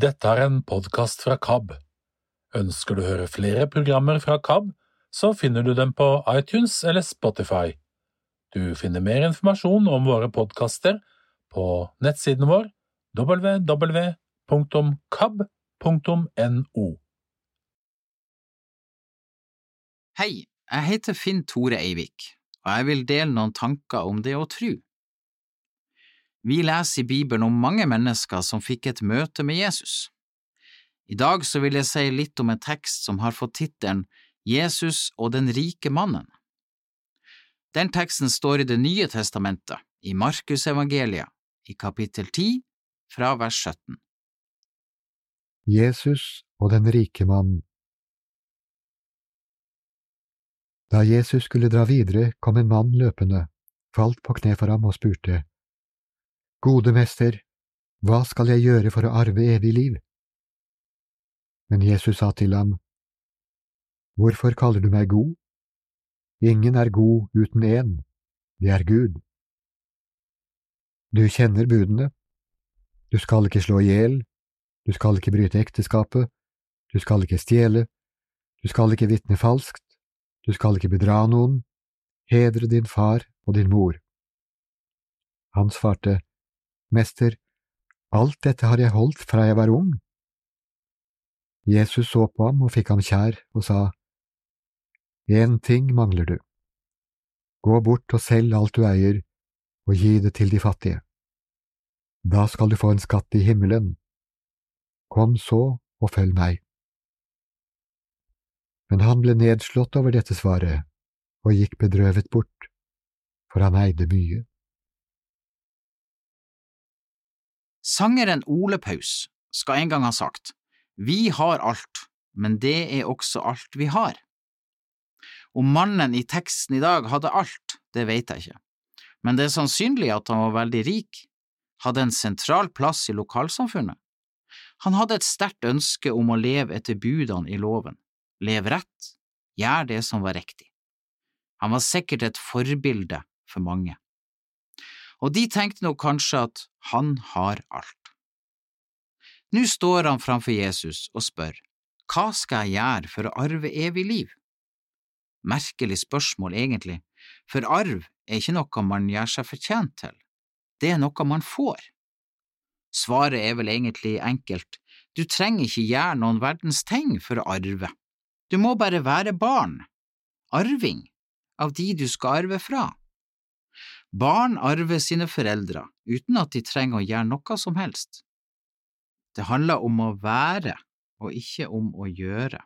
Dette er en podkast fra KAB. Ønsker du å høre flere programmer fra KAB, så finner du dem på iTunes eller Spotify. Du finner mer informasjon om våre podkaster på nettsiden vår www.kab.no. Hei, jeg heter Finn Tore Eivik, og jeg vil dele noen tanker om det å tru. Vi leser i Bibelen om mange mennesker som fikk et møte med Jesus. I dag så vil jeg si litt om en tekst som har fått tittelen Jesus og den rike mannen. Den teksten står i Det nye testamentet, i Markusevangeliet, i kapittel 10, fra vers 17. Jesus og den rike mannen Da Jesus skulle dra videre, kom en mann løpende, falt på kne for ham og spurte, Gode mester, hva skal jeg gjøre for å arve evig liv? Men Jesus sa til ham, Hvorfor kaller du meg god? Ingen er god uten én, det er Gud. Du kjenner budene. Du skal ikke slå i hjel, du skal ikke bryte ekteskapet, du skal ikke stjele, du skal ikke vitne falskt, du skal ikke bedra noen, hedre din far og din mor. Han svarte, Mester, alt dette har jeg holdt fra jeg var ung. Jesus så på ham og fikk ham kjær og sa, En ting mangler du. Gå bort og selg alt du eier, og gi det til de fattige. Da skal du få en skatt i himmelen. Kom så og følg meg. Men han ble nedslått over dette svaret og gikk bedrøvet bort, for han eide mye. Sangeren Ole Paus skal en gang ha sagt, Vi har alt, men det er også alt vi har. Om mannen i teksten i dag hadde alt, det vet jeg ikke, men det er sannsynlig at han var veldig rik, hadde en sentral plass i lokalsamfunnet. Han hadde et sterkt ønske om å leve etter budene i loven, leve rett, gjøre det som var riktig. Han var sikkert et forbilde for mange og de tenkte nok kanskje at han har alt. Nå står han framfor Jesus og spør, Hva skal jeg gjøre for å arve evig liv? Merkelig spørsmål, egentlig, for arv er ikke noe man gjør seg fortjent til, det er noe man får. Svaret er vel egentlig enkelt, du trenger ikke gjøre noen verdens ting for å arve, du må bare være barn, arving, av de du skal arve fra. Barn arver sine foreldre uten at de trenger å gjøre noe som helst. Det handler om å være og ikke om å gjøre.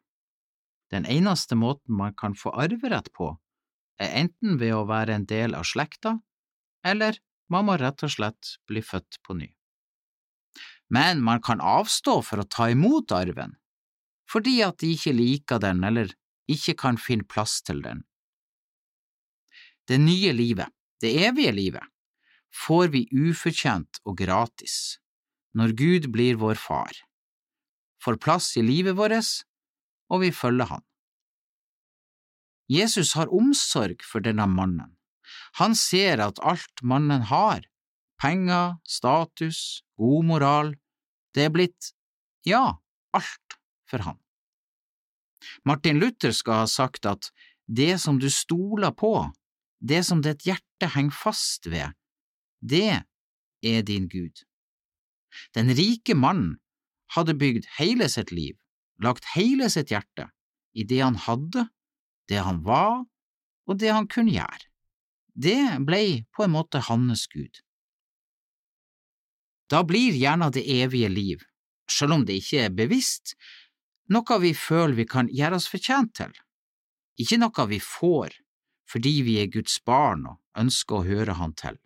Den eneste måten man kan få arverett på, er enten ved å være en del av slekta, eller man må rett og slett bli født på ny. Men man kan avstå for å ta imot arven, fordi at de ikke liker den eller ikke kan finne plass til den. Det nye livet det evige livet, får vi ufortjent og gratis når Gud blir vår far, får plass i livet vårt, og vi følger Han. Jesus har omsorg for denne mannen. Han ser at alt mannen har, penger, status, god moral, det er blitt, ja, alt for han. Martin Luther skal ha sagt at det som du stoler på, det som ditt hjerte henger fast ved, det er din Gud. Den rike mannen hadde bygd hele sitt liv, lagt hele sitt hjerte i det han hadde, det han var og det han kunne gjøre. Det blei på en måte hans Gud. Da blir gjerne det evige liv, selv om det ikke er bevisst, noe vi føler vi kan gjøre oss fortjent til, ikke noe vi får fordi vi er Guds barn og ønsker å høre Han til.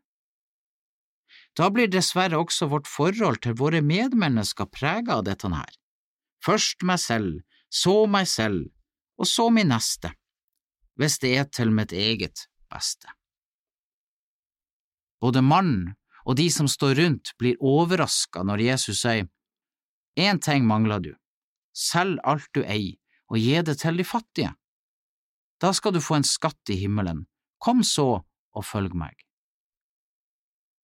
Da blir dessverre også vårt forhold til våre medmennesker preget av dette her. Først meg selv, så meg selv, og så min neste, hvis det er til mitt eget beste. Både mannen og de som står rundt, blir overraska når Jesus sier, Én ting mangler du, selg alt du eier og gi det til de fattige. Da skal du få en skatt i himmelen, kom så og følg meg.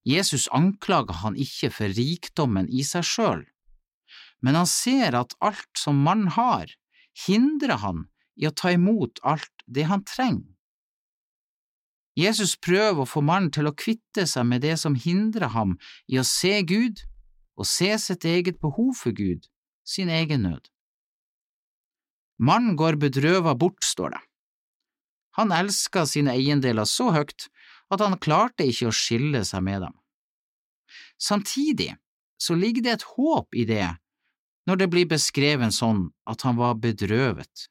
Jesus anklager han ikke for rikdommen i seg sjøl, men han ser at alt som mannen har, hindrer han i å ta imot alt det han trenger. Jesus prøver å få mannen til å kvitte seg med det som hindrer ham i å se Gud og se sitt eget behov for Gud, sin egen nød. Mannen går bedrøvet bort, står det. Han elska sine eiendeler så høyt at han klarte ikke å skille seg med dem. Samtidig så ligger det et håp i det når det blir beskrevet sånn at han var bedrøvet.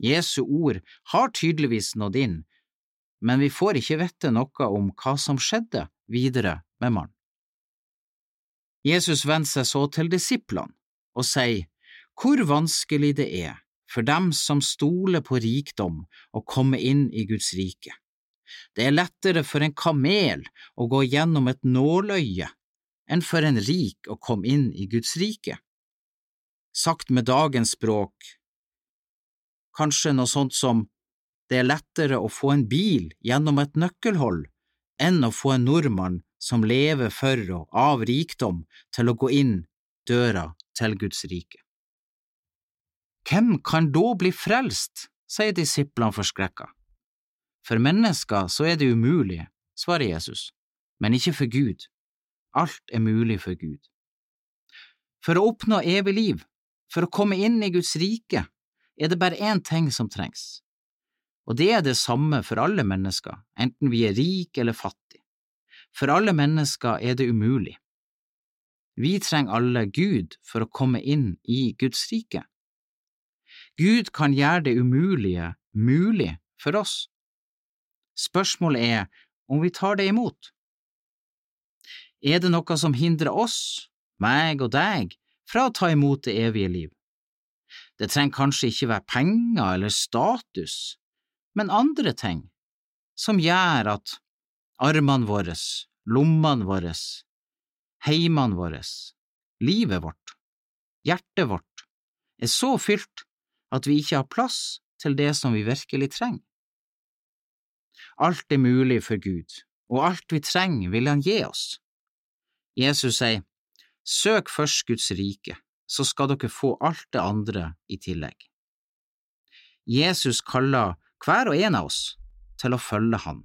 Jesu ord har tydeligvis nådd inn, men vi får ikke vite noe om hva som skjedde videre med mannen. Jesus vender seg så til disiplene og sier hvor vanskelig det er for dem som stoler på rikdom å komme inn i Guds rike. Det er lettere for en kamel å gå gjennom et nåløye enn for en rik å komme inn i Guds rike. Sagt med dagens språk, kanskje noe sånt som det er lettere å få en bil gjennom et nøkkelhold enn å få en nordmann som lever for og av rikdom, til å gå inn døra til Guds rike. Hvem kan da bli frelst, sier disiplene forskrekka. For mennesker så er det umulig, svarer Jesus, men ikke for Gud. Alt er mulig for Gud. For å oppnå evig liv, for å komme inn i Guds rike, er det bare én ting som trengs, og det er det samme for alle mennesker, enten vi er rike eller fattige. For alle mennesker er det umulig. Vi trenger alle Gud for å komme inn i Guds rike. Gud kan gjøre det umulige mulig for oss. Spørsmålet er om vi tar det imot. Er det noe som hindrer oss, meg og deg, fra å ta imot det evige liv? Det trenger kanskje ikke være penger eller status, men andre ting som gjør at armene våre, lommene våre, heimene våre, livet vårt, hjertet vårt, er så fylt at vi ikke har plass til det som vi virkelig trenger. Alt er mulig for Gud, og alt vi trenger vil Han gi oss. Jesus sier, Søk først Guds rike, så skal dere få alt det andre i tillegg. Jesus kaller hver og en av oss til å følge Han.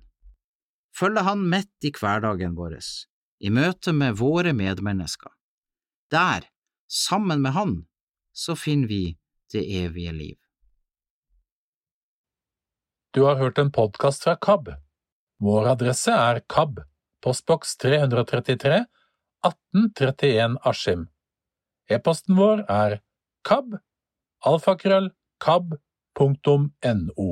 Følge Han midt i hverdagen vår, i møte med våre medmennesker. Der, sammen med Han, så finner vi det evige liv. Du har hørt en podkast fra KAB. Vår adresse er KAB, postboks 333, 1831 Askim. E-posten vår er kab, alfakrøll, kab.no.